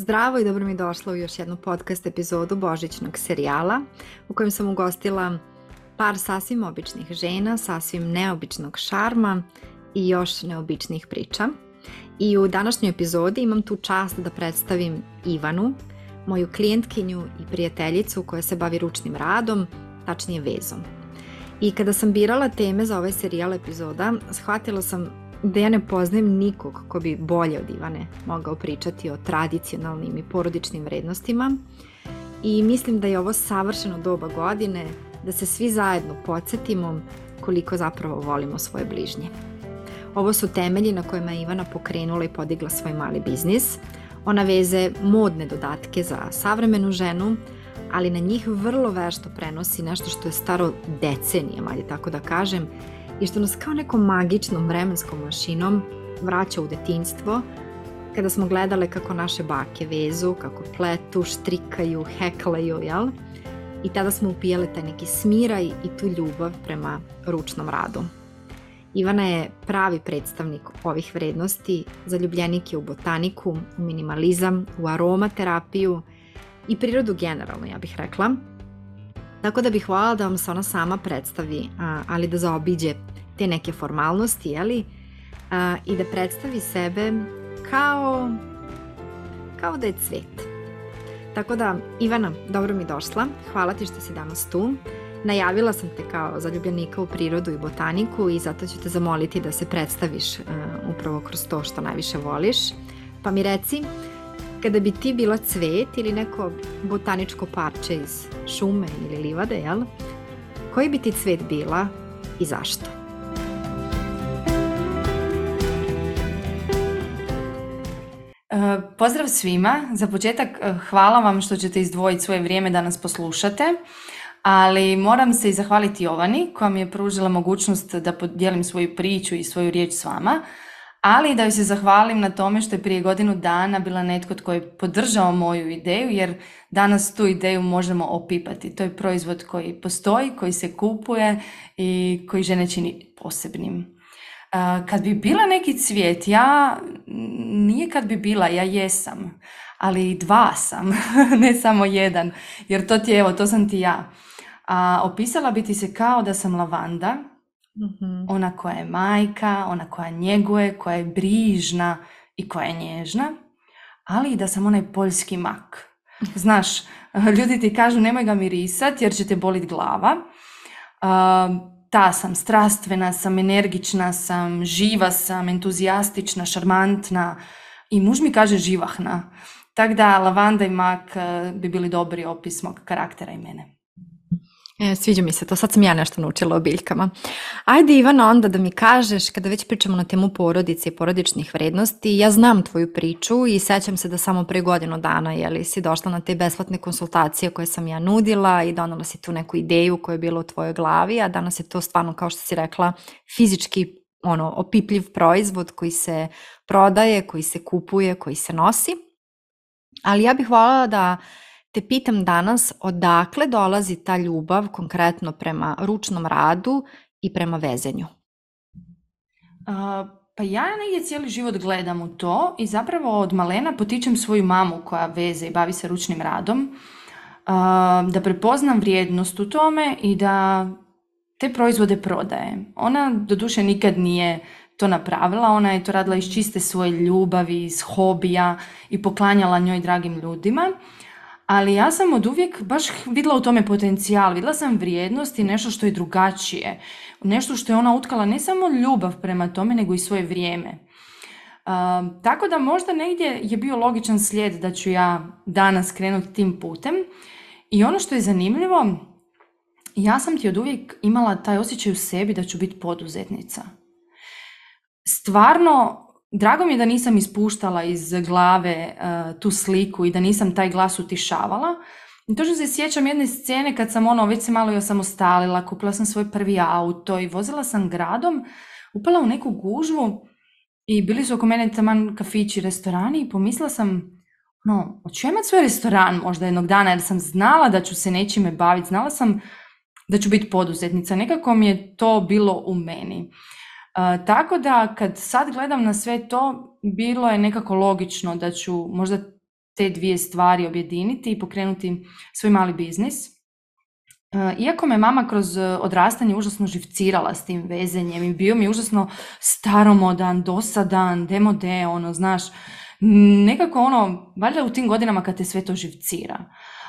Zdravo i dobro mi došla u još jednu podcast epizodu Božićnog serijala u kojem sam ugostila par sasvim običnih žena, sasvim neobičnog šarma i još neobičnih priča. I u današnjoj epizodi imam tu čast da predstavim Ivanu, moju klijentkinju i prijateljicu koja se bavi ručnim radom, tačnije vezom. I kada sam birala teme za ovaj serijal epizoda, shvatila sam da ja ne poznajem nikog ko bi bolje od Ivane mogao pričati o tradicionalnim i porodičnim vrednostima i mislim da je ovo savršeno doba godine da se svi zajedno podsjetimo koliko zapravo volimo svoje bližnje. Ovo su temelji na kojima je Ivana pokrenula i podigla svoj mali biznis. Ona veze modne dodatke za savremenu ženu, ali na njih vrlo vešto prenosi nešto što je staro decenijama, ali tako da kažem, i što nas kao nekom magičnom vremenskom mašinom vraća u detinstvo, kada smo gledale kako naše bake vezu, kako pletu, štrikaju, heklaju, jel? I tada smo upijale taj neki smiraj i tu ljubav prema ručnom radu. Ivana je pravi predstavnik ovih vrednosti, zaljubljenik je u botaniku, u minimalizam, u aromaterapiju i prirodu generalno, ja bih rekla, tako da bih hvala da vam se ona sama predstavi, ali da zaobiđe te neke formalnosti, jeli? I da predstavi sebe kao, kao da je cvet. Tako da, Ivana, dobro mi došla. Hvala ti što si danas tu. Najavila sam te kao zaljubljenika u prirodu i botaniku i zato ću te zamoliti da se predstaviš upravo kroz to što najviše voliš. Pa mi reci, kada bi ti bila cvet ili neko botaničko parče iz šume ili livade, jel? Koji bi ti cvet bila i zašto? E, pozdrav svima. Za početak e, hvala vam što ćete izdvojiti svoje vrijeme da nas poslušate. Ali moram se i zahvaliti Jovani koja mi je pružila mogućnost da podijelim svoju priču i svoju riječ s vama ali da joj se zahvalim na tome što je prije godinu dana bila netko tko je podržao moju ideju, jer danas tu ideju možemo opipati. To je proizvod koji postoji, koji se kupuje i koji žene čini posebnim. Kad bi bila neki cvijet, ja nije kad bi bila, ja jesam, ali dva sam, ne samo jedan, jer to ti je, evo, to sam ti ja. A opisala bi ti se kao da sam lavanda, Mhm. Ona koja je majka, ona koja njeguje, koja je brižna i koja je nježna, ali i da sam onaj poljski mak. Mhm. Znaš, ljudi ti kažu nemoj ga mirisat jer će te bolit glava. Ehm, ta sam, strastvena sam, energična sam, živa sam, entuzijastična, šarmantna i muž mi kaže živahna. Tako da lavanda i mak eh, bi bili dobri opis mog karaktera i mene. E, sviđa mi se to, sad sam ja nešto naučila o biljkama. Ajde Ivana onda da mi kažeš, kada već pričamo na temu porodice i porodičnih vrednosti, ja znam tvoju priču i sećam se da samo pre godinu dana jeli, si došla na te besplatne konsultacije koje sam ja nudila i donala si tu neku ideju koja je bila u tvojoj glavi, a danas je to stvarno, kao što si rekla, fizički ono, opipljiv proizvod koji se prodaje, koji se kupuje, koji se nosi. Ali ja bih voljela da te pitam danas odakle dolazi ta ljubav konkretno prema ručnom radu i prema vezenju? pa ja negdje cijeli život gledam u to i zapravo od malena potičem svoju mamu koja veze i bavi se ručnim radom, da prepoznam vrijednost u tome i da te proizvode prodaje. Ona doduše nikad nije to napravila, ona je to radila iz čiste svoje ljubavi, iz hobija i poklanjala njoj dragim ljudima ali ja sam od uvijek baš vidjela u tome potencijal, vidjela sam vrijednost i nešto što je drugačije, nešto što je ona utkala ne samo ljubav prema tome, nego i svoje vrijeme. Ehm, tako da možda negdje je bio logičan slijed da ću ja danas krenuti tim putem. I ono što je zanimljivo, ja sam ti od uvijek imala taj osjećaj u sebi da ću biti poduzetnica. Stvarno Drago mi je da nisam ispuštala iz glave e, tu sliku i da nisam taj glas utišavala. I točno se sjećam jedne scene kad sam ono, već se malo i osamostalila, kupila sam svoj prvi auto i vozila sam gradom, upala u neku gužvu i bili su oko mene taman kafići, restorani i pomislila sam, no, hoću ja imati svoj restoran možda jednog dana jer sam znala da ću se nečime baviti, znala sam da ću biti poduzetnica, nekako mi je to bilo u meni tako da kad sad gledam na sve to, bilo je nekako logično da ću možda te dvije stvari objediniti i pokrenuti svoj mali biznis. iako me mama kroz e, odrastanje užasno živcirala s tim vezenjem i bio mi užasno staromodan, dosadan, demode, ono, znaš, nekako ono, valjda u tim godinama kad te sve to živcira.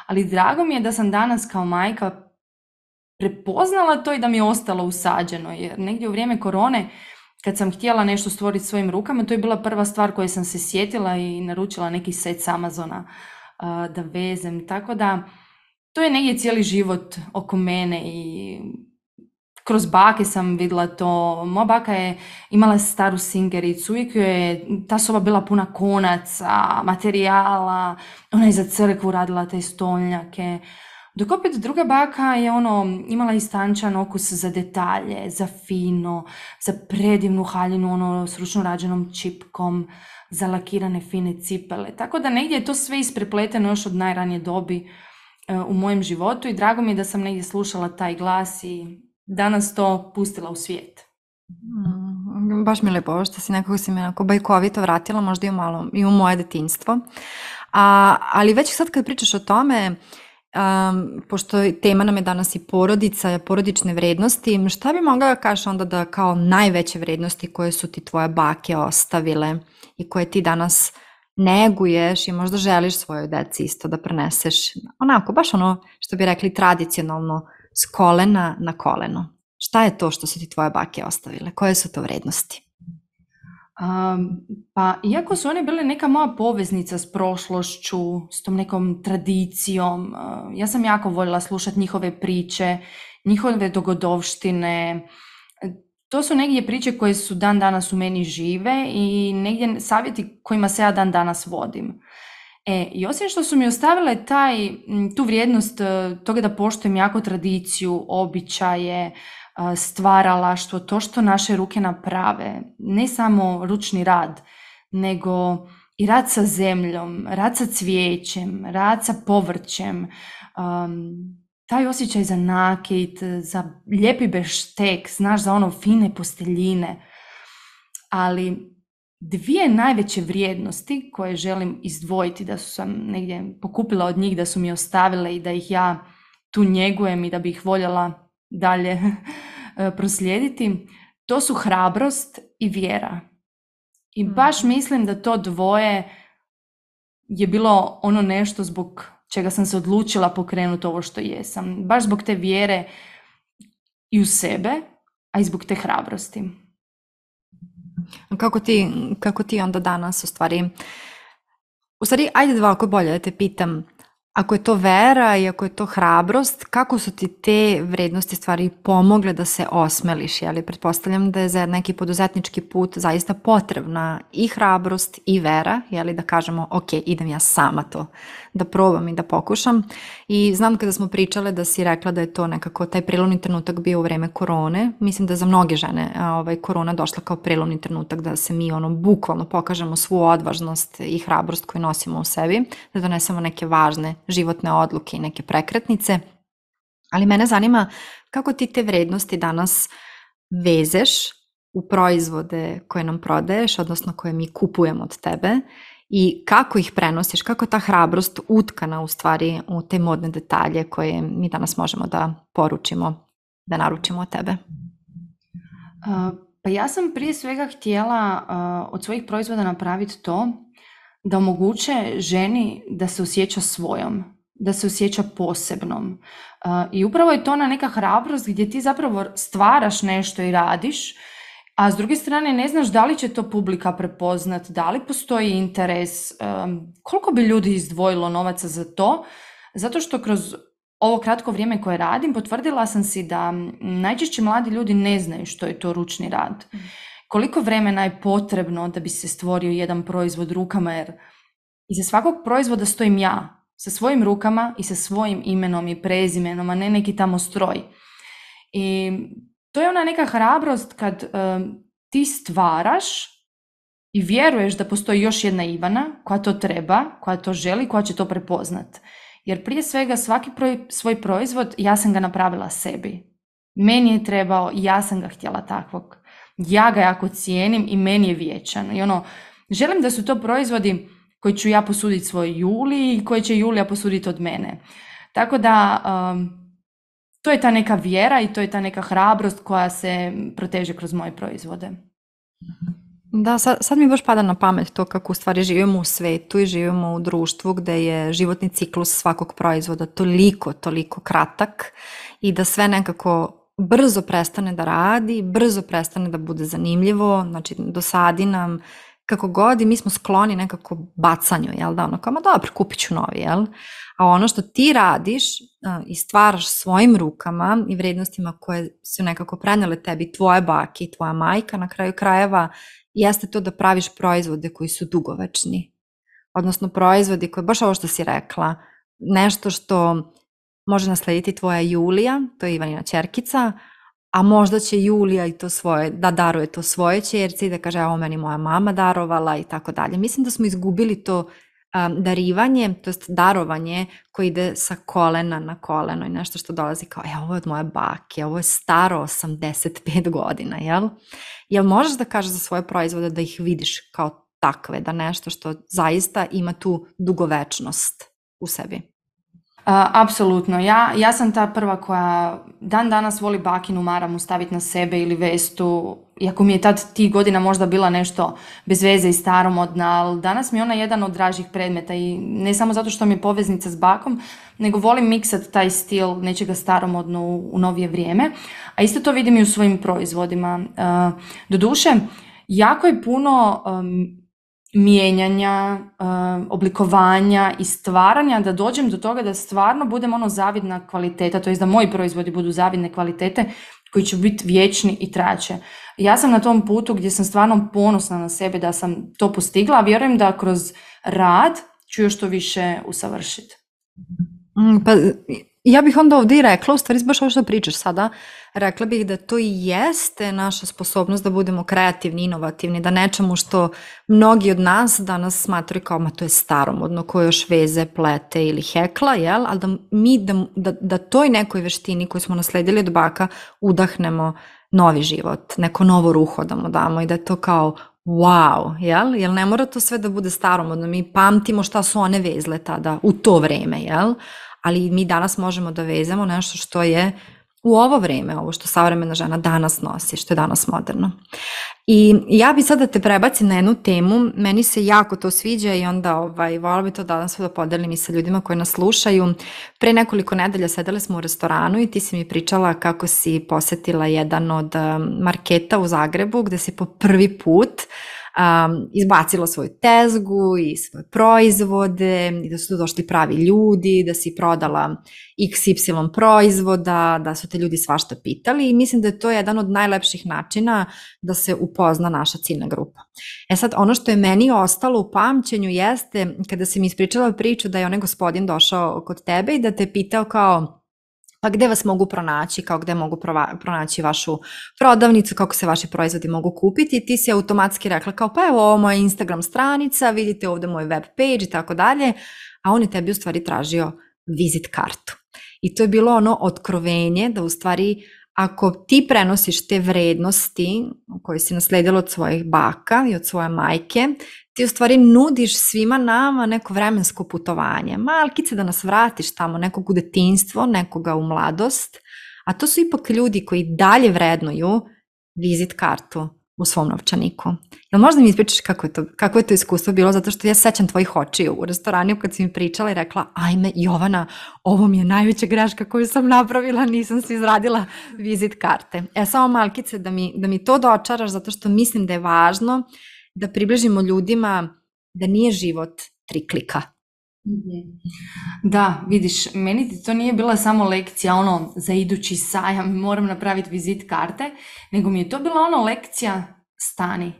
Ali drago mi je da sam danas kao majka prepoznala to i da mi je ostalo usađeno. Jer negdje u vrijeme korone, kad sam htjela nešto stvoriti svojim rukama, to je bila prva stvar koju sam se sjetila i naručila neki set s Amazona da vezem. Tako da, to je negdje cijeli život oko mene i kroz bake sam vidjela to. Moja baka je imala staru singericu, uvijek je ta soba bila puna konaca, materijala, ona je za crkvu radila te stolnjake. Dok opet druga baka je ono, imala istančan okus za detalje, za fino, za predivnu haljinu, ono, s ručno rađenom čipkom, za lakirane fine cipele. Tako da negdje je to sve isprepleteno još od najranije dobi e, u mojem životu i drago mi je da sam negdje slušala taj glas i danas to pustila u svijet. Mm, baš mi je lijepo što si nekako si me onako bajkovito vratila, možda i u, malo, i u moje detinstvo. A, ali već sad kad pričaš o tome, pošto tema nam je danas i porodica, porodične vrednosti, šta bi mogla kažeš onda da kao najveće vrednosti koje su ti tvoje bake ostavile i koje ti danas neguješ i možda želiš svojoj deci isto da preneseš onako, baš ono što bi rekli tradicionalno s kolena na koleno. Šta je to što su ti tvoje bake ostavile? Koje su to vrednosti? pa iako su one bile neka moja poveznica s prošlošću, s tom nekom tradicijom, ja sam jako voljela slušati njihove priče, njihove dogodovštine. To su negdje priče koje su dan danas u meni žive i negdje savjeti kojima se ja dan danas vodim. E, I osim što su mi ostavile taj, tu vrijednost e, toga da poštujem jako tradiciju, običaje, stvaralaštvo, to što naše ruke naprave, ne samo ručni rad, nego i rad sa zemljom, rad sa cvijećem, rad sa povrćem, taj osjećaj za nakit, za lijepi beštek, znaš, za ono fine posteljine. Ali dvije najveće vrijednosti koje želim izdvojiti, da su sam negdje pokupila od njih, da su mi ostavile i da ih ja tu njegujem i da bi ih voljela dalje e, proslijediti, to su hrabrost i vjera. I baš mhm. mislim da to dvoje je bilo ono nešto zbog čega sam se odlučila pokrenuti ovo što jesam. Baš zbog te vjere i u sebe, a i zbog te hrabrosti. Kako ti, kako ti onda danas u stvari... U stvari, ajde dva ako bolje da te pitam. Ako je to vera i ako je to hrabrost, kako su ti te vrednosti stvari pomogle da se osmeliš? Ali Pretpostavljam da je za neki poduzetnički put zaista potrebna i hrabrost i vera, jeli? da kažemo ok, idem ja sama to da probam i da pokušam. I znam kada smo pričale da si rekla da je to nekako taj prelomni trenutak bio u vreme korone. Mislim da za mnoge žene ovaj, korona došla kao prelomni trenutak da se mi ono bukvalno pokažemo svu odvažnost i hrabrost koju nosimo u sebi, da donesemo neke važne životne odluke i neke prekretnice. Ali mene zanima kako ti te vrednosti danas vezeš u proizvode koje nam prodaješ, odnosno koje mi kupujemo od tebe i kako ih prenosiš, kako je ta hrabrost utkana u stvari u te modne detalje koje mi danas možemo da poručimo, da naručimo od tebe? Pa ja sam prije svega htjela od svojih proizvoda napraviti to da omoguće ženi da se osjeća svojom, da se osjeća posebnom. I upravo je to ona neka hrabrost gdje ti zapravo stvaraš nešto i radiš a s druge strane ne znaš da li će to publika prepoznat, da li postoji interes, koliko bi ljudi izdvojilo novaca za to, zato što kroz ovo kratko vrijeme koje radim potvrdila sam si da najčešće mladi ljudi ne znaju što je to ručni rad. Mm. Koliko vremena je potrebno da bi se stvorio jedan proizvod rukama jer iza svakog proizvoda stojim ja, sa svojim rukama i sa svojim imenom i prezimenom, a ne neki tamo stroj. I to je ona neka hrabrost kad ti stvaraš i vjeruješ da postoji još jedna Ivana koja to treba, koja to želi, koja će to prepoznat. Jer prije svega svaki svoj proizvod ja sam ga napravila sebi. Meni je trebao i ja sam ga htjela takvog. Ja ga jako cijenim i meni je vječan. I ono, želim da su to proizvodi koji ću ja posuditi svoj Juli i koje će Julija posuditi od mene. Tako da to je ta neka vjera i to je ta neka hrabrost koja se proteže kroz moje proizvode. Mhm. Da, sad, sad mi baš pada na pamet to kako u stvari živimo u svetu i živimo u društvu gdje je životni ciklus svakog proizvoda toliko, toliko kratak i da sve nekako brzo prestane da radi, brzo prestane da bude zanimljivo, znači dosadi nam kako god i mi smo skloni nekako bacanju, jel da, ono kao, dobro, kupit ću novi, jel? a ono što ti radiš e, i stvaraš svojim rukama i vrijednostima koje su nekako prenele tebi tvoje baki i tvoja majka na kraju krajeva jeste to da praviš proizvode koji su dugovečni. Odnosno proizvodi koje, baš ovo što si rekla, nešto što može naslediti tvoja Julija, to je Ivanina Čerkica, a možda će Julija i to svoje, da daruje to svoje čerci, da kaže, evo meni moja mama darovala i tako dalje. Mislim da smo izgubili to darivanje, to jest darovanje koji ide sa kolena na koleno i nešto što dolazi kao, e, ovo je od moje bake, ovo je staro 85 godina, jel? Jel možeš da kažeš za svoje proizvode da ih vidiš kao takve, da nešto što zaista ima tu dugovečnost u sebi? apsolutno. Ja, ja sam ta prva koja dan danas voli bakinu maramu staviti na sebe ili vestu iako mi je tad tih godina možda bila nešto bez veze i staromodna, ali danas mi je ona jedan od dražih predmeta i ne samo zato što mi je poveznica s bakom, nego volim miksat taj stil nečega staromodno u, novije vrijeme, a isto to vidim i u svojim proizvodima. E, doduše, jako je puno mijenjanja, e, oblikovanja i stvaranja da dođem do toga da stvarno budem ono zavidna kvaliteta, to jest da moji proizvodi budu zavidne kvalitete koji će biti vječni i traće. Ja sam na tom putu gdje sam stvarno ponosna na sebe da sam to postigla, a vjerujem da kroz rad ću još to više usavršiti. Mm, pa ja bih onda ovdje rekla, u stvari baš ovo što pričaš sada, rekla bih da to i jeste naša sposobnost da budemo kreativni, inovativni, da nečemu što mnogi od nas danas smatraju kao, ma to je staromodno, koje još veze, plete ili hekla, jel? Ali da mi, da, da toj nekoj veštini koju smo nasledili od baka udahnemo novi život, neko novo ruho da mu damo i da je to kao wow, jel? jel ne mora to sve da bude staromodno, mi pamtimo šta su one vezle tada u to vreme, jel? ali mi danas možemo da vezamo nešto što je u ovo vrijeme, ovo što savremena žena danas nosi, što je danas moderno. I ja bi sada te prebacim na jednu temu, meni se jako to sviđa i onda ovaj, volim bi to danas da podelim i sa ljudima koji nas slušaju. Pre nekoliko nedelja sedeli smo u restoranu i ti si mi pričala kako si posjetila jedan od um, marketa u Zagrebu gdje si po prvi put um, izbacila svoju tezgu i svoje proizvode i da su tu došli pravi ljudi, da si prodala XY proizvoda, da su te ljudi svašta pitali i mislim da je to jedan od najlepših načina da se upozna naša ciljna grupa. E sad, ono što je meni ostalo u pamćenju jeste kada si mi ispričala priču da je onaj gospodin došao kod tebe i da te pitao kao pa gdje vas mogu pronaći, kao gdje mogu pronaći vašu prodavnicu, kako se vaši proizvodi mogu kupiti. Ti si automatski rekla kao pa evo ovo moja Instagram stranica, vidite ovdje moj web page i tako dalje, a on je tebi u stvari tražio vizit kartu. I to je bilo ono otkrovenje da u stvari ako ti prenosiš te vrednosti koje si nasledila od svojih baka i od svoje majke, ti u stvari nudiš svima nama neko vremensko putovanje. Malkice da nas vratiš tamo, nekog u detinstvo, nekoga u mladost, a to su ipak ljudi koji dalje vrednuju vizit kartu u svom novčaniku. Jel možda mi ispričaš kako je, to, kako je to iskustvo bilo, zato što ja sećam tvojih očiju u restoranu kad si mi pričala i rekla, ajme Jovana, ovo mi je najveća greška koju sam napravila, nisam si izradila vizit karte. E samo malkice da mi, da mi to dočaraš, zato što mislim da je važno da približimo ljudima da nije život tri klika Mhm. Da, vidiš, meni to nije bila samo lekcija ono za idući sajam, moram napraviti vizit karte, nego mi je to bila ono lekcija stani,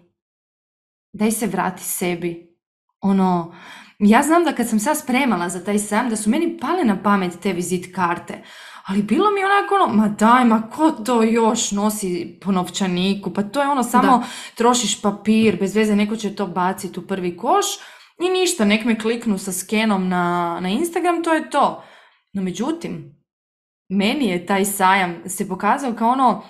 daj se vrati sebi. Ono, ja znam da kad sam sad spremala za taj sajam, da su meni pale na pamet te vizit karte, ali bilo mi onako ono, ma daj, ma ko to još nosi po novčaniku, pa to je ono samo trošiš papir, bez veze neko će to baciti u prvi koš, i ništa, nek me kliknu sa skenom na, na Instagram, to je to. No međutim, meni je taj sajam se pokazao kao ono,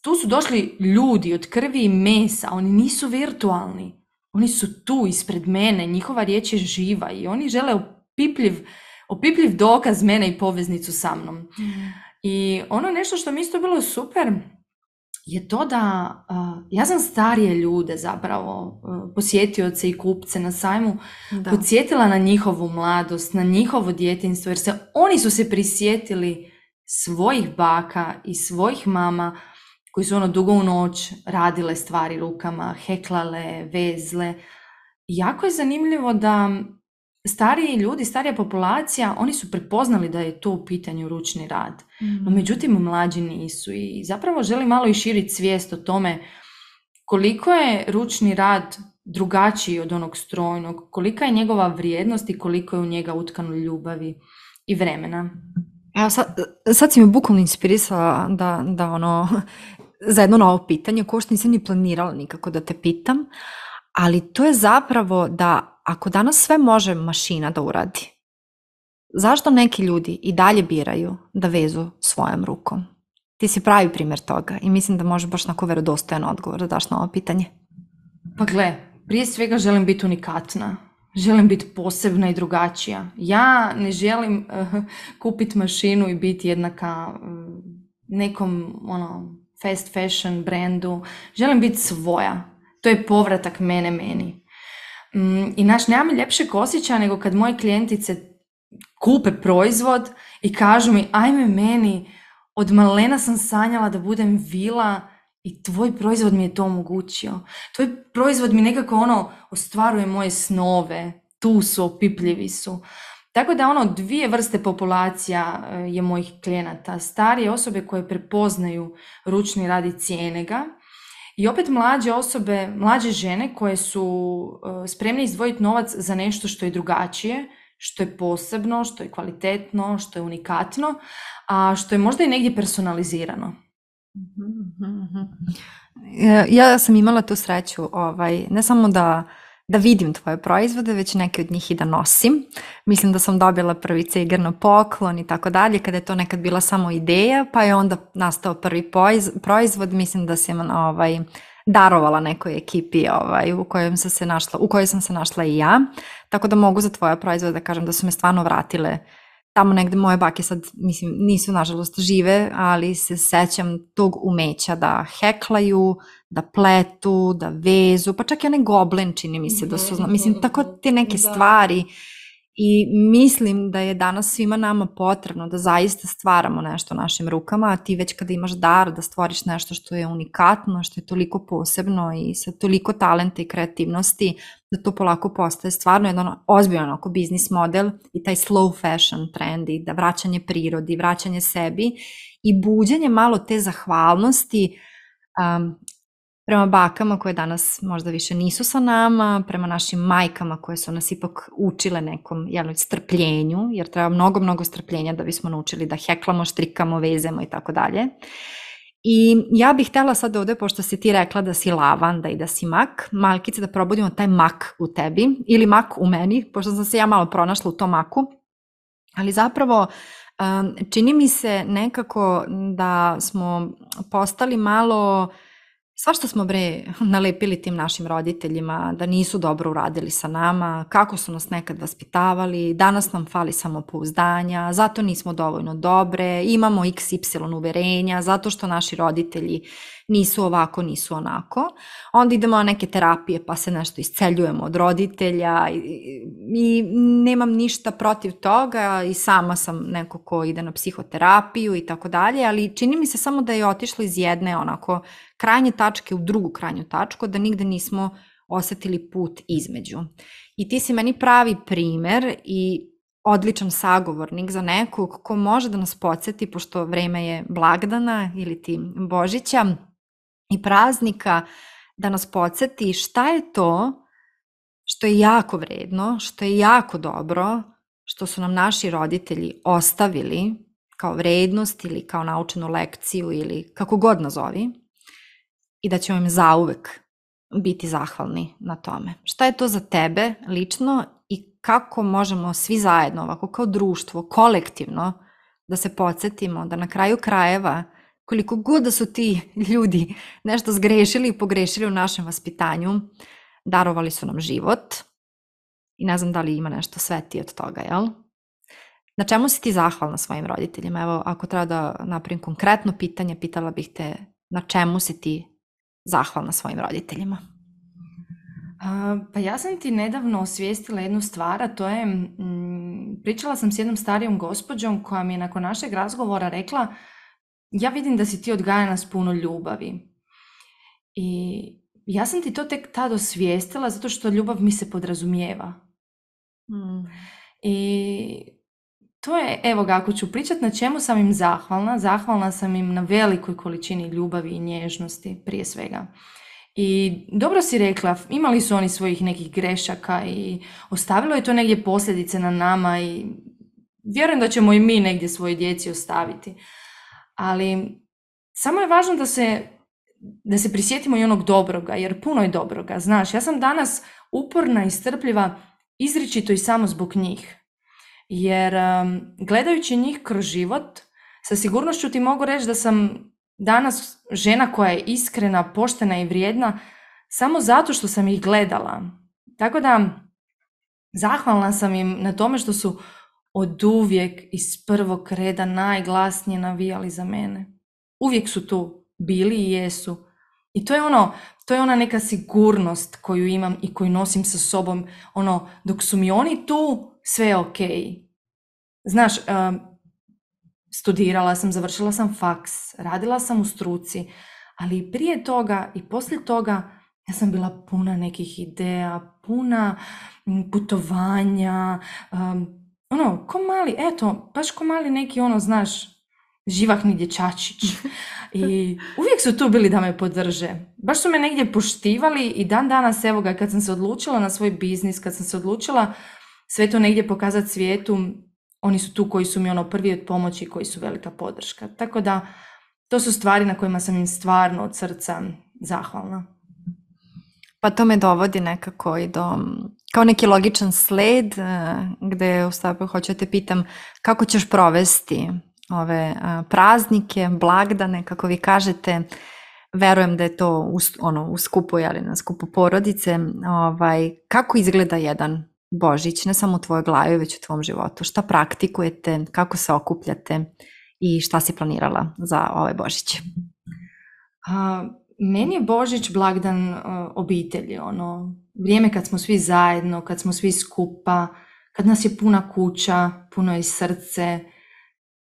tu su došli ljudi od krvi i mesa, oni nisu virtualni. Oni su tu ispred mene, njihova riječ je živa i oni žele opipljiv, opipljiv dokaz mene i poveznicu sa mnom. Mhm. I ono nešto što mi isto bilo super, je to da ja sam starije ljude zapravo, e, posjetioce i kupce na sajmu, da. podsjetila na njihovu mladost, na njihovo djetinstvo, jer se oni su se prisjetili svojih baka i svojih mama koji su ono dugo u noć radile stvari rukama, heklale, vezle. Jako je zanimljivo da stariji ljudi, starija populacija, oni su prepoznali da je to u pitanju ručni rad. Mhm. No međutim, mlađi nisu i zapravo želim malo i širiti svijest o tome koliko je ručni rad drugačiji od onog strojnog, kolika je njegova vrijednost i koliko je u njega utkano ljubavi i vremena. Evo sad, sad si me bukvalno inspirisala da, da ono, za jedno novo pitanje, ko što nisam ni planirala nikako da te pitam, ali to je zapravo da ako danas sve može mašina da uradi, zašto neki ljudi i dalje biraju da vezu svojom rukom? Ti si pravi primjer toga i mislim da možeš baš nako verodostojan odgovor da daš na ovo pitanje. Pa gle, prije svega želim biti unikatna. Želim biti posebna i drugačija. Ja ne želim uh, eh, kupiti mašinu i biti jednaka mm, nekom ono, fast fashion brandu. Želim biti svoja. To je povratak mene meni. Mm, I naš, nema mi ljepšeg nego kad moje klijentice kupe proizvod i kažu mi, ajme meni, od malena sam sanjala da budem vila i tvoj proizvod mi je to omogućio. Tvoj proizvod mi nekako ono ostvaruje moje snove, tu su, opipljivi su. Tako da ono dvije vrste populacija e, je mojih klijenata. Starije osobe koje prepoznaju ručni radi cijenega. cijene ga i opet mlađe osobe, mlađe žene koje su e, spremne izdvojiti novac za nešto što je drugačije, što je posebno, što je kvalitetno, što je unikatno, a što je možda i negdje personalizirano. Mhm, mhm, mhm. E, ja sam imala tu sreću, ovaj, ne samo da da vidim tvoje proizvode, već neke od njih i da nosim. Mislim da sam dobila prvi ceger poklon i tako dalje, kada je to nekad bila samo ideja, pa je onda nastao prvi proizvod, mislim da sam ovaj, darovala nekoj ekipi ovaj, u, kojoj sam se našla, u kojoj sam se našla i ja. Tako da mogu za tvoje proizvode da kažem da su me stvarno vratile tamo negde moje bake sad, mislim, nisu nažalost žive, ali se sećam tog umeća da heklaju, da pletu, da vezu, pa čak i one goblin čini mi se da su, mislim, mhm, tako te neke stvari i mislim da je danas svima nama potrebno da zaista stvaramo nešto našim rukama, a ti već kada imaš dar da stvoriš nešto što je unikatno, što je toliko posebno i sa toliko talenta i kreativnosti, da to polako postaje stvarno jedan ozbiljan oko biznis model i taj slow fashion trend i da vraćanje prirodi, vraćanje sebi i buđenje malo te zahvalnosti prema bakama koje danas možda više nisu sa nama, prema našim majkama koje su nas ipak učile nekom jel, strpljenju, jer treba mnogo, mnogo strpljenja da bismo naučili da heklamo, štrikamo, vezemo i tako dalje. I ja bih htjela sad ovdje, pošto si ti rekla da si lavanda i da si mak, malkice da probudimo taj mak u tebi ili mak u meni, pošto sam se ja malo pronašla u tom maku, ali zapravo ehm, čini mi se nekako da smo postali malo Sva što smo bre nalepili tim našim roditeljima, da nisu dobro uradili sa nama, kako su nas nekad vaspitavali, danas nam fali samopouzdanja, zato nismo dovoljno dobre, imamo XY y uverenja, zato što naši roditelji nisu ovako, nisu onako. Onda idemo na neke terapije pa se nešto isceljujemo od roditelja i, i nemam ništa protiv toga i sama sam neko ko ide na psihoterapiju i tako dalje, ali čini mi se samo da je otišlo iz jedne onako krajnje tačke u drugu krajnju tačku, da nigde nismo osetili put između. I ti si meni pravi primer i odličan sagovornik za nekog ko može da nas podsjeti, pošto vreme je blagdana ili ti Božića, i praznika da nas podsjeti šta je to što je jako vredno, što je jako dobro, što su nam naši roditelji ostavili kao vrednost ili kao naučenu lekciju ili kako god nazovi i da ćemo im zauvek biti zahvalni na tome. Šta je to za tebe lično i kako možemo svi zajedno ovako kao društvo, kolektivno da se podsjetimo da na kraju krajeva koliko god da su ti ljudi nešto zgrešili i pogrešili u našem vaspitanju, darovali su nam život i ne znam da li ima nešto sveti od toga, jel? Na čemu si ti zahvalna svojim roditeljima? Evo, ako treba da napravim konkretno pitanje, pitala bih te na čemu si ti zahvalna svojim roditeljima? Pa ja sam ti nedavno osvijestila jednu stvar, a to je, mm, pričala sam s jednom starijom gospođom koja mi je nakon našeg razgovora rekla ja vidim da si ti odgajana s puno ljubavi. I ja sam ti to tek tad osvijestila zato što ljubav mi se podrazumijeva. Mm. I to je, evo ga, ako ću pričati na čemu sam im zahvalna, zahvalna sam im na velikoj količini ljubavi i nježnosti prije svega. I dobro si rekla, imali su oni svojih nekih grešaka i ostavilo je to negdje posljedice na nama i vjerujem da ćemo i mi negdje svoje djeci ostaviti ali samo je važno da se, da se prisjetimo i onog dobroga, jer puno je dobroga. Znaš, ja sam danas uporna i strpljiva izričito i samo zbog njih. Jer um, gledajući njih kroz život, sa sigurnošću ti mogu reći da sam danas žena koja je iskrena, poštena i vrijedna samo zato što sam ih gledala. Tako da zahvalna sam im na tome što su od uvijek iz prvog reda najglasnije navijali za mene. Uvijek su tu bili i jesu. I to je ono, to je ona neka sigurnost koju imam i koju nosim sa sobom. Ono, dok su mi oni tu, sve je ok. Znaš, um, studirala sam, završila sam faks, radila sam u struci, ali prije toga i poslije toga ja sam bila puna nekih ideja, puna putovanja, ono, ko mali, eto, baš ko mali neki, ono, znaš, živahni dječačić. I uvijek su tu bili da me podrže. Baš su me negdje poštivali i dan danas, evo ga, kad sam se odlučila na svoj biznis, kad sam se odlučila sve to negdje pokazati svijetu, oni su tu koji su mi ono prvi od pomoći koji su velika podrška. Tako da, to su stvari na kojima sam im stvarno od srca zahvalna. Pa to me dovodi nekako i do kao neki logičan sled e, gde u stavu pitam kako ćeš provesti ove e, praznike, blagdane, kako vi kažete, verujem da je to u, ono, u skupu, na skupu porodice, ovaj, kako izgleda jedan Božić, ne samo u tvojoj glavi, već u tvom životu, šta praktikujete, kako se okupljate i šta si planirala za ove ovaj Božić? meni je Božić blagdan e, obitelji, ono, vrijeme kad smo svi zajedno, kad smo svi skupa, kad nas je puna kuća, puno je srce,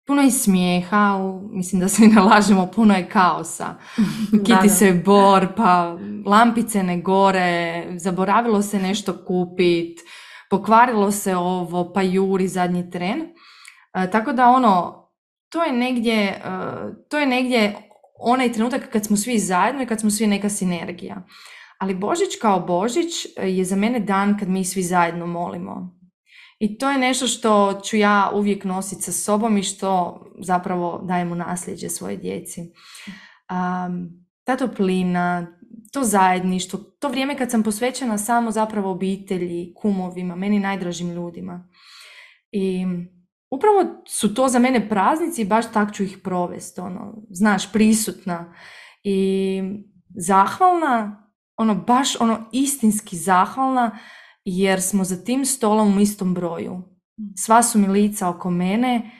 puno je smijeha, mislim da se nalažemo, puno je kaosa. Kiti se bor, pa lampice ne gore, zaboravilo se nešto kupit, pokvarilo se ovo, pa juri zadnji tren. E, tako da ono, to je negdje, e, to je negdje onaj trenutak kad smo svi zajedno i kad smo svi neka sinergija. Ali Božić kao Božić eh, je za mene dan kad mi svi zajedno molimo. I to je nešto što ću ja uvijek nositi sa sobom i što zapravo u nasljeđe svoje djeci. Um, ta toplina, to zajedništvo, to vrijeme kad sam posvećena samo zapravo obitelji, kumovima, meni najdražim ljudima. I upravo su to za mene praznici i baš tak ću ih provesti, ono, znaš, prisutna i zahvalna, ono, baš ono istinski zahvalna jer smo za tim stolom u istom broju. Mm. Sva su mi lica oko mene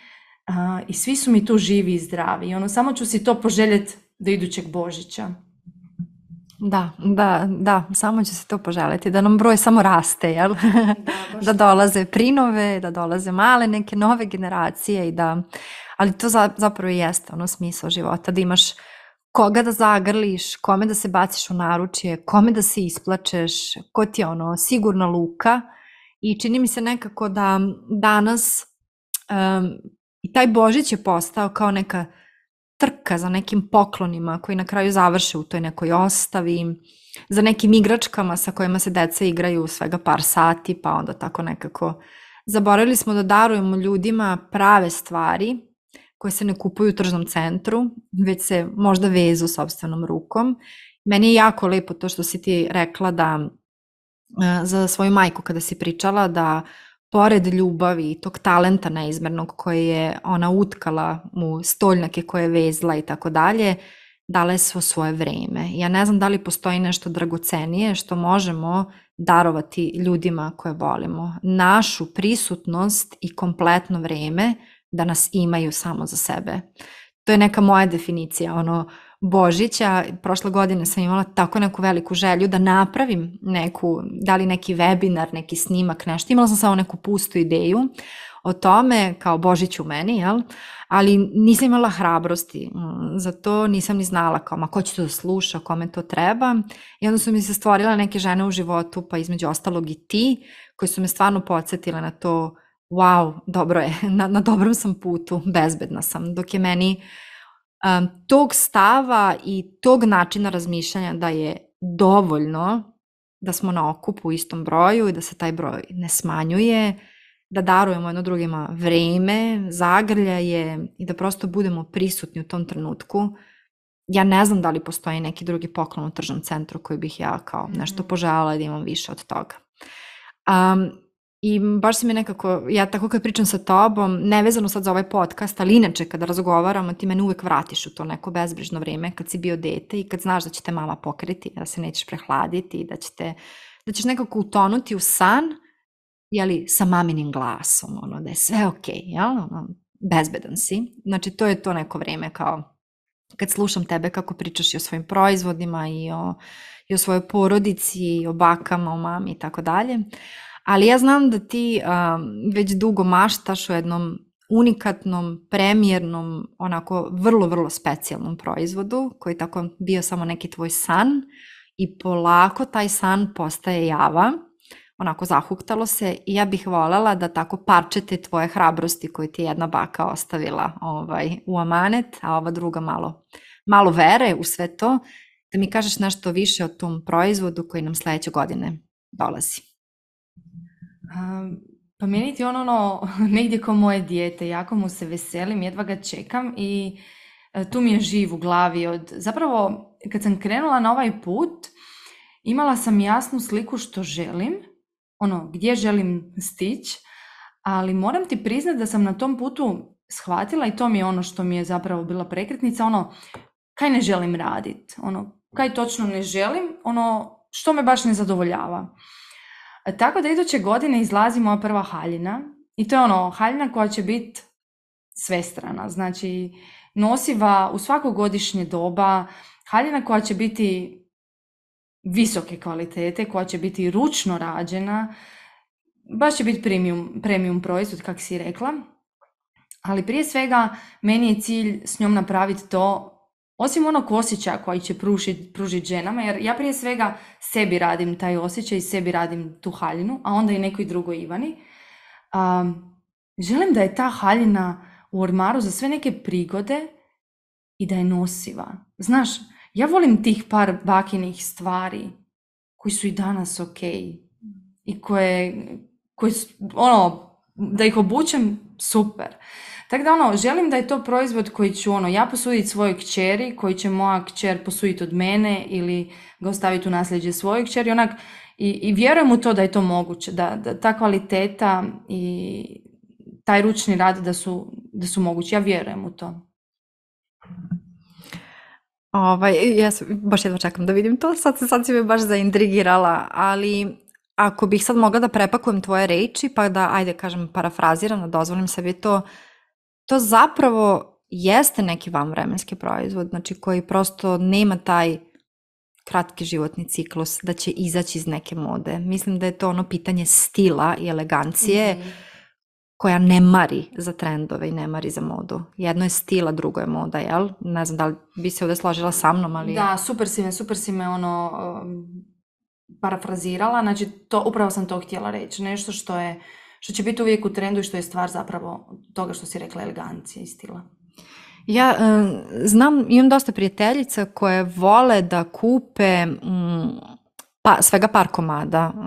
i svi su mi tu živi i zdravi. ono, samo ću si to poželjeti do idućeg Božića. Da, da, da, samo će se to poželjeti, da nam broj samo raste, jel? Da, da dolaze prinove, da dolaze male neke nove generacije i da, ali to za, zapravo i jeste ono smisao života, da imaš koga da zagrliš, kome da se baciš u naručje, kome da se isplačeš, ko ti je ono sigurna luka i čini mi se nekako da danas i taj Božić je postao kao neka trka za nekim poklonima koji na kraju završe u toj nekoj ostavi, za nekim igračkama sa kojima se deca igraju svega par sati, pa onda tako nekako zaboravili smo da darujemo ljudima prave stvari koje se ne kupuju u tržnom centru, već se možda vezu sobstvenom rukom. Meni je jako lepo to što si ti rekla da e, za svoju majku kada si pričala da pored ljubavi i tog talenta neizmjernog koje je ona utkala mu stoljnake koje je vezla i tako dalje, dala je svo svoje vrijeme. Ja ne znam da li postoji nešto dragocenije što možemo darovati ljudima koje volimo. Našu prisutnost i kompletno vreme da nas imaju samo za sebe. To je neka moja definicija, ono Božića, prošle godine sam imala tako neku veliku želju da napravim neku, da li neki webinar, neki snimak, nešto. Imala sam samo neku pustu ideju o tome, kao Božić u meni, jel? ali nisam imala hrabrosti, mm, za to nisam ni znala kao, ma ko će to sluša, kome to treba. I onda su mi se stvorila neke žene u životu, pa između ostalog i ti, koji su me stvarno podsjetile na to, wow, dobro je, na, na dobrom sam putu, bezbedna sam, dok je meni um, tog stava i tog načina razmišljanja da je dovoljno da smo na okupu u istom broju i da se taj broj ne smanjuje, da darujemo jedno drugima vrijeme, zagrljaje i da prosto budemo prisutni u tom trenutku. Ja ne znam da li postoji neki drugi poklon u tržnom centru koji bih ja kao nešto mhm. poželjala da imam više od toga. Um, i baš se mi nekako, ja tako kad pričam sa tobom, nevezano sad za ovaj podcast, ali inače kada razgovaramo ti mene uvek vratiš u to neko bezbrižno vrijeme kad si bio dete i kad znaš da će te mama pokriti, da se nećeš prehladiti, da, te, da ćeš nekako utonuti u san, jeli, sa maminim glasom, ono, da je sve okej, okay, jel, ono, bezbedan si. Znači, to je to neko vrijeme kao kad slušam tebe kako pričaš i o svojim proizvodima i o, i o svojoj porodici, i o bakama, o mami i tako dalje ali ja znam da ti već dugo maštaš o jednom unikatnom, premjernom, onako vrlo, vrlo specijalnom proizvodu koji je tako bio samo neki tvoj san i polako taj san postaje java, onako zahuktalo se i ja bih voljela da tako parčete tvoje hrabrosti koju ti je jedna baka ostavila ovaj, u amanet, a ova druga malo, malo vere u sve to, da mi kažeš nešto više o tom proizvodu koji nam sljedeće godine dolazi pa meni ti ono, ono negdje ko moje dijete, jako mu se veselim, jedva ga čekam i e, tu mi je živ u glavi. Od, zapravo kad sam krenula na ovaj put, imala sam jasnu sliku što želim, ono gdje želim stići, ali moram ti priznati da sam na tom putu shvatila i to mi je ono što mi je zapravo bila prekretnica, ono kaj ne želim radit, ono kaj točno ne želim, ono što me baš ne zadovoljava. Tako da iduće godine izlazi moja prva haljina i to je ono haljina koja će biti svestrana, znači nosiva u svako godišnje doba, haljina koja će biti visoke kvalitete, koja će biti ručno rađena, baš će biti premium, premium proizvod, kak si rekla. Ali prije svega, meni je cilj s njom napraviti to osim onog osjećaja koji će pružiti pružit ženama, jer ja prije svega sebi radim taj osjećaj i sebi radim tu haljinu, a onda i nekoj drugoj Ivani. želim da je ta haljina u ormaru za sve neke prigode i da je nosiva. Znaš, ja volim tih par bakinih stvari koji su i danas ok i koje, koje ono, da ih obučem, super. Tako da ono, želim da je to proizvod koji ću ono, ja posuditi svojoj kćeri, koji će moja kćer posuditi od mene ili ga ostaviti u nasljeđe svojoj kćeri. Onak, i, I vjerujem u to da je to moguće, da, da ta kvaliteta i taj ručni rad da su, da su mogući. Ja vjerujem u to. Ovaj, ja baš jedno čekam da vidim to, sad, sad si me baš zaintrigirala, ali ako bih sad mogla da prepakujem tvoje reči, pa da, ajde kažem, parafraziram, da dozvolim sebi to, to zapravo jeste neki vam vremenski proizvod, znači koji prosto nema taj kratki životni ciklus da će izaći iz neke mode. Mislim da je to ono pitanje stila i elegancije mhm. koja ne mari za trendove i ne mari za modu. Jedno je stila, drugo je moda, jel? Ne znam da li bi se ovdje složila sa mnom, ali... Da, super si me, super si me ono um, parafrazirala, znači to, upravo sam to htjela reći. Nešto što je što će biti uvijek u trendu i što je stvar zapravo toga što si rekla elegancije i stila. Ja e, znam, imam dosta prijateljica koje vole da kupe mm, pa, svega par komada e,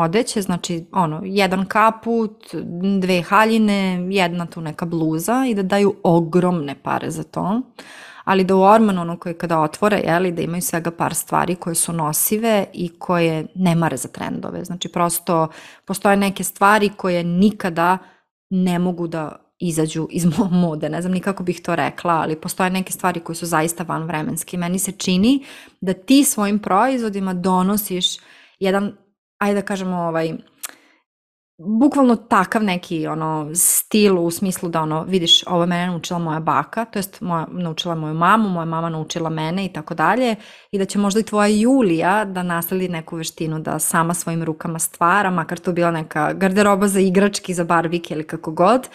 odeće, znači ono, jedan kaput, dve haljine, jedna tu neka bluza i da daju ogromne pare za to ali da u ono koji kada otvore, ali da imaju svega par stvari koje su nosive i koje ne mare za trendove. Znači prosto postoje neke stvari koje nikada ne mogu da izađu iz mode, ne znam ni kako bih to rekla, ali postoje neke stvari koje su zaista vanvremenske. Meni se čini da ti svojim proizvodima donosiš jedan, ajde da kažemo ovaj, bukvalno takav neki ono stil u smislu da ono vidiš ovo je mene naučila moja baka, to jest moja, naučila moju mamu, moja mama naučila mene i tako dalje i da će možda i tvoja Julija da nasledi neku veštinu da sama svojim rukama stvara, makar to bila neka garderoba za igrački, za barbike ili kako god,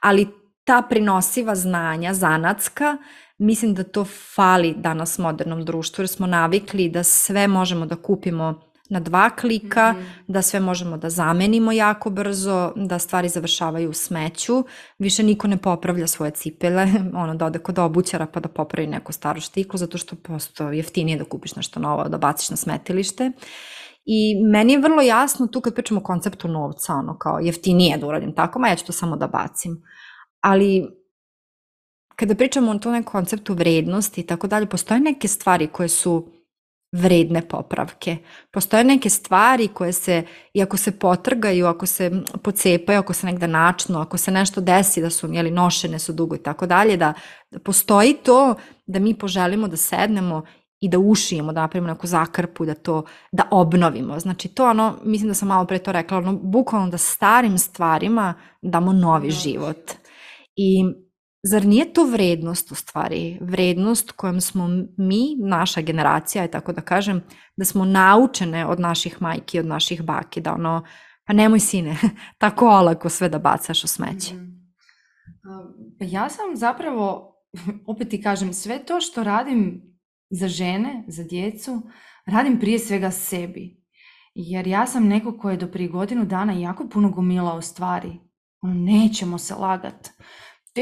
ali ta prinosiva znanja zanatska mislim da to fali danas modernom društvu jer smo navikli da sve možemo da kupimo na dva klika, mhm. da sve možemo da zamenimo jako brzo, da stvari završavaju u smeću. Više niko ne popravlja svoje cipele, ono da ode kod obućara pa da popravi neku staru štiklu, zato što posto jeftinije da kupiš nešto novo, da baciš na smetilište. I meni je vrlo jasno tu kad pričamo o konceptu novca, ono kao jeftinije da uradim tako, ma ja ću to samo da bacim. Ali kada pričamo o tom konceptu vrednosti i tako dalje, postoje neke stvari koje su vredne popravke. Postoje neke stvari koje se, ako se potrgaju, ako se pocepaju, ako se negde načnu, ako se nešto desi da su jeli, nošene su dugo i tako dalje, da postoji to da mi poželimo da sednemo i da ušijemo, da napravimo neku zakrpu, da to, da obnovimo. Znači to ono, mislim da sam malo pre to rekla, ono, bukvalno da starim stvarima damo novi život. I Zar nije to vrednost u stvari? Vrednost kojom smo mi, naša generacija, je tako da kažem, da smo naučene od naših majki, od naših baki, da ono, pa nemoj sine, tako olako sve da bacaš u smeće. Mhm. Pa ja sam zapravo, opet ti kažem, sve to što radim za žene, za djecu, radim prije svega sebi. Jer ja sam neko koje je do prije godinu dana jako puno gomilao stvari. Ono, nećemo se lagati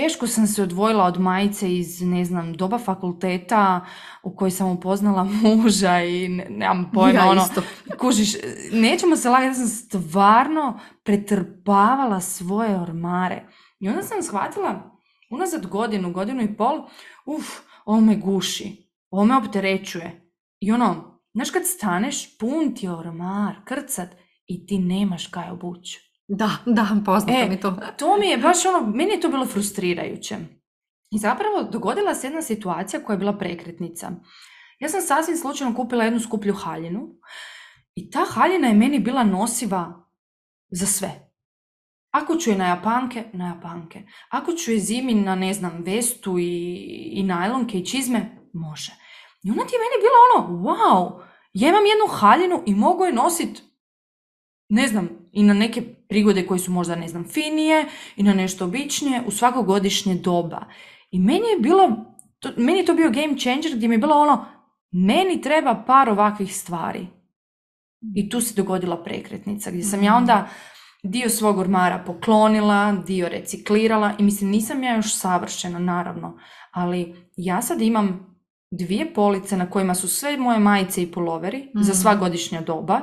teško sam se odvojila od majice iz, ne znam, doba fakulteta u kojoj sam upoznala muža i ne, nemam pojma, ono, isto. kužiš, nećemo se lagati, ja sam stvarno pretrpavala svoje ormare. I onda sam shvatila, unazad godinu, godinu i pol, uf, ovo me guši, ovo me opterećuje. I ono, znaš kad staneš, pun ti ormar, krcat, i ti nemaš kaj obući. Da, da, poznato e, mi to. To mi je baš ono, meni je to bilo frustrirajuće. I zapravo dogodila se jedna situacija koja je bila prekretnica. Ja sam sasvim slučajno kupila jednu skuplju haljinu i ta haljina je meni bila nosiva za sve. Ako ću je na japanke, na japanke. Ako ću je zimi na, ne znam, vestu i, i najlonke i čizme, može. I onda ti je meni bila ono, wow, ja imam jednu haljinu i mogu je nositi, ne znam, i na neke prigode koje su možda, ne znam, finije i na nešto običnije u godišnje doba. I meni je bilo, to, meni je to bio game changer gdje mi je bilo ono, meni treba par ovakvih stvari. I tu se dogodila prekretnica gdje sam ja mhm. onda dio svog ormara poklonila, dio reciklirala i mislim nisam ja još savršena naravno, ali ja sad imam dvije police na kojima su sve moje majice i puloveri za mhm. sva godišnja doba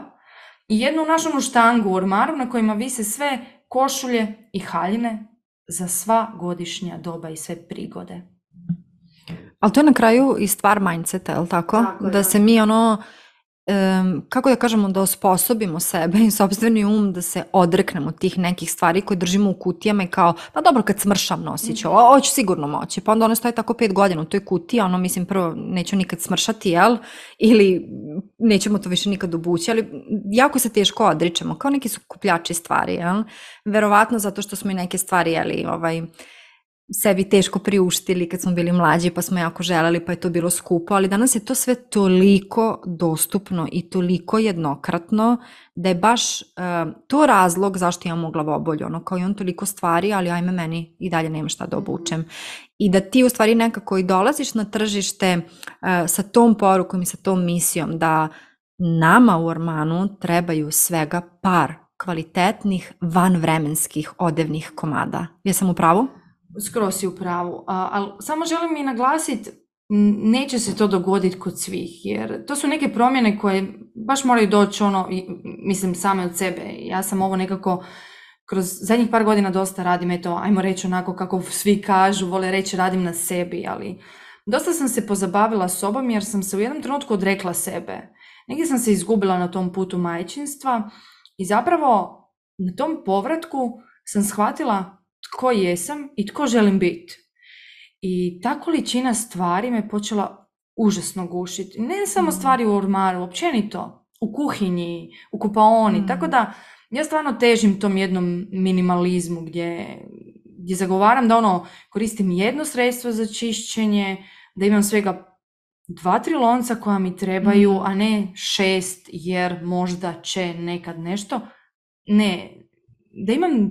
i jednu našu štangu u ormaru na kojima vise sve košulje i haljine za sva godišnja doba i sve prigode. Ali to je na kraju i stvar mindseta, je li tako? da se mi ono kako da kažemo, da osposobimo sebe i sobstveni um da se odreknemo tih nekih stvari koje držimo u kutijama i kao, pa dobro kad smršam nosit mhm. ću, ovo ću sigurno moći, pa onda ono stoji tako pet godina u toj kutiji, ono mislim prvo neću nikad smršati, jel, ili nećemo to više nikad obući, ali jako se teško odričemo, kao neki su kupljači stvari, jel, verovatno zato što smo i neke stvari, jeli, ovaj, sebi teško priuštili kad smo bili mlađi pa smo jako želeli pa je to bilo skupo, ali danas je to sve toliko dostupno i toliko jednokratno da je baš eh, to razlog zašto imamo glavobolju, ono kao i on toliko stvari, ali ajme meni i dalje nema šta da obučem. I da ti u stvari nekako i dolaziš na tržište eh, sa tom porukom i sa tom misijom da nama u Ormanu trebaju svega par kvalitetnih vanvremenskih odevnih komada. Jesam u pravu? skroz si u pravu. Ali samo želim i naglasiti, neće se to dogoditi kod svih, jer to su neke promjene koje baš moraju doći ono, mislim, same od sebe. Ja sam ovo nekako kroz zadnjih par godina dosta radim, eto, ajmo reći onako kako svi kažu, vole reći radim na sebi, ali dosta sam se pozabavila sobom jer sam se u jednom trenutku odrekla sebe. Negdje sam se izgubila na tom putu majčinstva i zapravo na tom povratku sam shvatila tko jesam i tko želim biti. I ta količina stvari me počela užasno gušiti. Ne samo mm. stvari u ormaru, općenito, u kuhinji, u kupaoni. Mm. Tako da ja stvarno težim tom jednom minimalizmu gdje, gdje zagovaram da ono koristim jedno sredstvo za čišćenje, da imam svega dva, tri lonca koja mi trebaju, mm. a ne šest jer možda će nekad nešto. Ne, da imam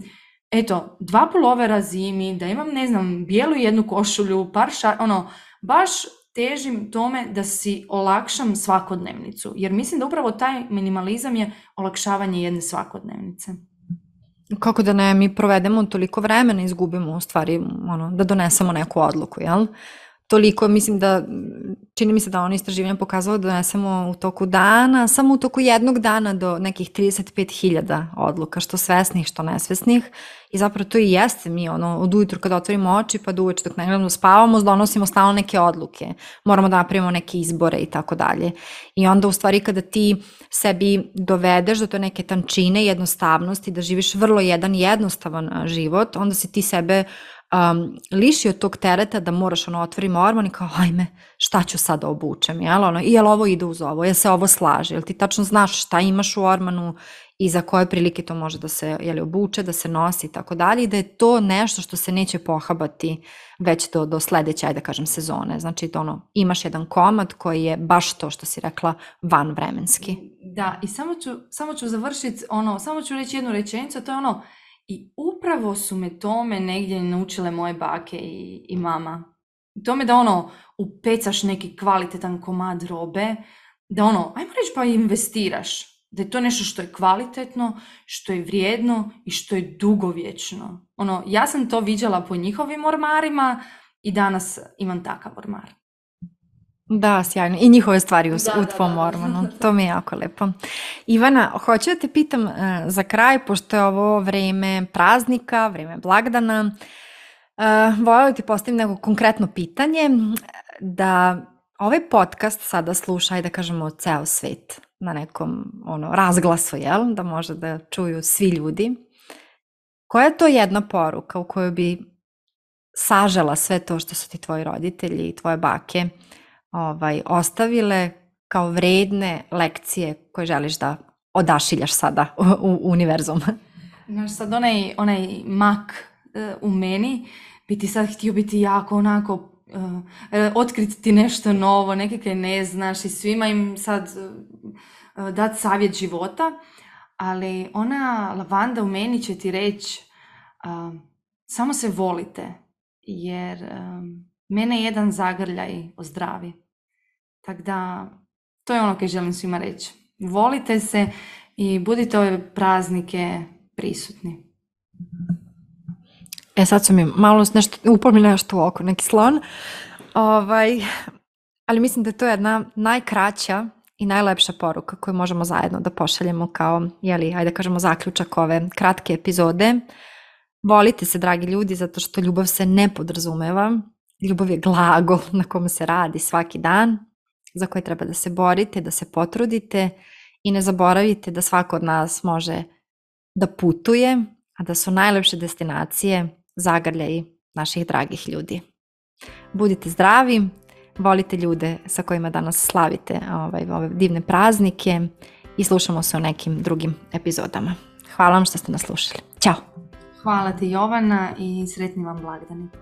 eto, dva pulovera zimi, da imam, ne znam, bijelu jednu košulju, par ono, baš težim tome da si olakšam svakodnevnicu, jer mislim da upravo taj minimalizam je olakšavanje jedne svakodnevnice. Kako da ne, mi provedemo toliko vremena, izgubimo u stvari, ono, da donesemo neku odluku, jel? toliko, mislim da, čini mi se da ono istraživanje pokazalo da donesemo u toku dana, samo u toku jednog dana do nekih 35.000 odluka, što svesnih, što nesvesnih. I zapravo to i jeste mi, ono, od ujutru kada otvorimo oči pa do uveče dok negledamo spavamo, donosimo stalno neke odluke. Moramo da napravimo neke izbore i tako dalje. I onda u stvari kada ti sebi dovedeš do to neke tančine jednostavnosti, da živiš vrlo jedan jednostavan život, onda si ti sebe um, od tog tereta da moraš ono otvori orman i kao ajme šta ću sad obučem, jel ono, jel ovo ide uz ovo, jel se ovo slaže, jel ti tačno znaš šta imaš u ormanu i za koje prilike to može da se jeli, obuče, da se nosi i tako dalje da je to nešto što se neće pohabati već do, do sledeće, ajde da kažem, sezone. Znači, to ono, imaš jedan komad koji je baš to što si rekla van vremenski. Da, i samo ću, samo ću završiti, ono, samo ću reći jednu rečenicu, to je ono, i upravo su me tome negdje naučile moje bake i, i mama. Tome da ono, upecaš neki kvalitetan komad robe, da ono, ajmo reći pa investiraš. Da je to nešto što je kvalitetno, što je vrijedno i što je dugovječno. Ono, ja sam to viđala po njihovim ormarima i danas imam takav ormar. Da, sjajno. I njihove stvari u, da, u tvom To mi je jako lepo. Ivana, hoću da te pitam e, za kraj, pošto je ovo vrijeme praznika, vrijeme blagdana, uh, ti postavim neko konkretno pitanje da ovaj podcast sada sluša i da kažemo ceo svet na nekom ono, razglasu, jel? Da može da čuju svi ljudi. Koja je to jedna poruka u kojoj bi sažela sve to što su ti tvoji roditelji i tvoje bake ovaj, ostavile kao vredne lekcije koje želiš da odašiljaš sada u, u univerzum? Znaš, sad onaj, mak eh, u meni bi ti sad htio biti jako onako uh, eh, otkriti ti nešto novo, nekakve ne znaš i svima im sad uh, eh, dati savjet života, ali ona lavanda u meni će ti reći samo se volite, jer mene jedan zagrljaj ozdravi. Tako da, to je ono koje želim svima reći. Volite se i budite ove praznike prisutni. E sad su mi malo nešto, upao mi nešto u oko, neki slon. Ovaj, ali mislim da je to jedna najkraća i najlepša poruka koju možemo zajedno da pošaljemo kao, jeli, ajde kažemo zaključak ove kratke epizode. Volite se, dragi ljudi, zato što ljubav se ne podrazumeva Ljubav je glagol na kome se radi svaki dan, za koje treba da se borite, da se potrudite i ne zaboravite da svako od nas može da putuje, a da su najlepše destinacije i naših dragih ljudi. Budite zdravi, volite ljude sa kojima danas slavite ovaj, ove divne praznike i slušamo se u nekim drugim epizodama. Hvala vam što ste nas slušali. Ćao! Hvala ti Jovana i sretni vam blagdani.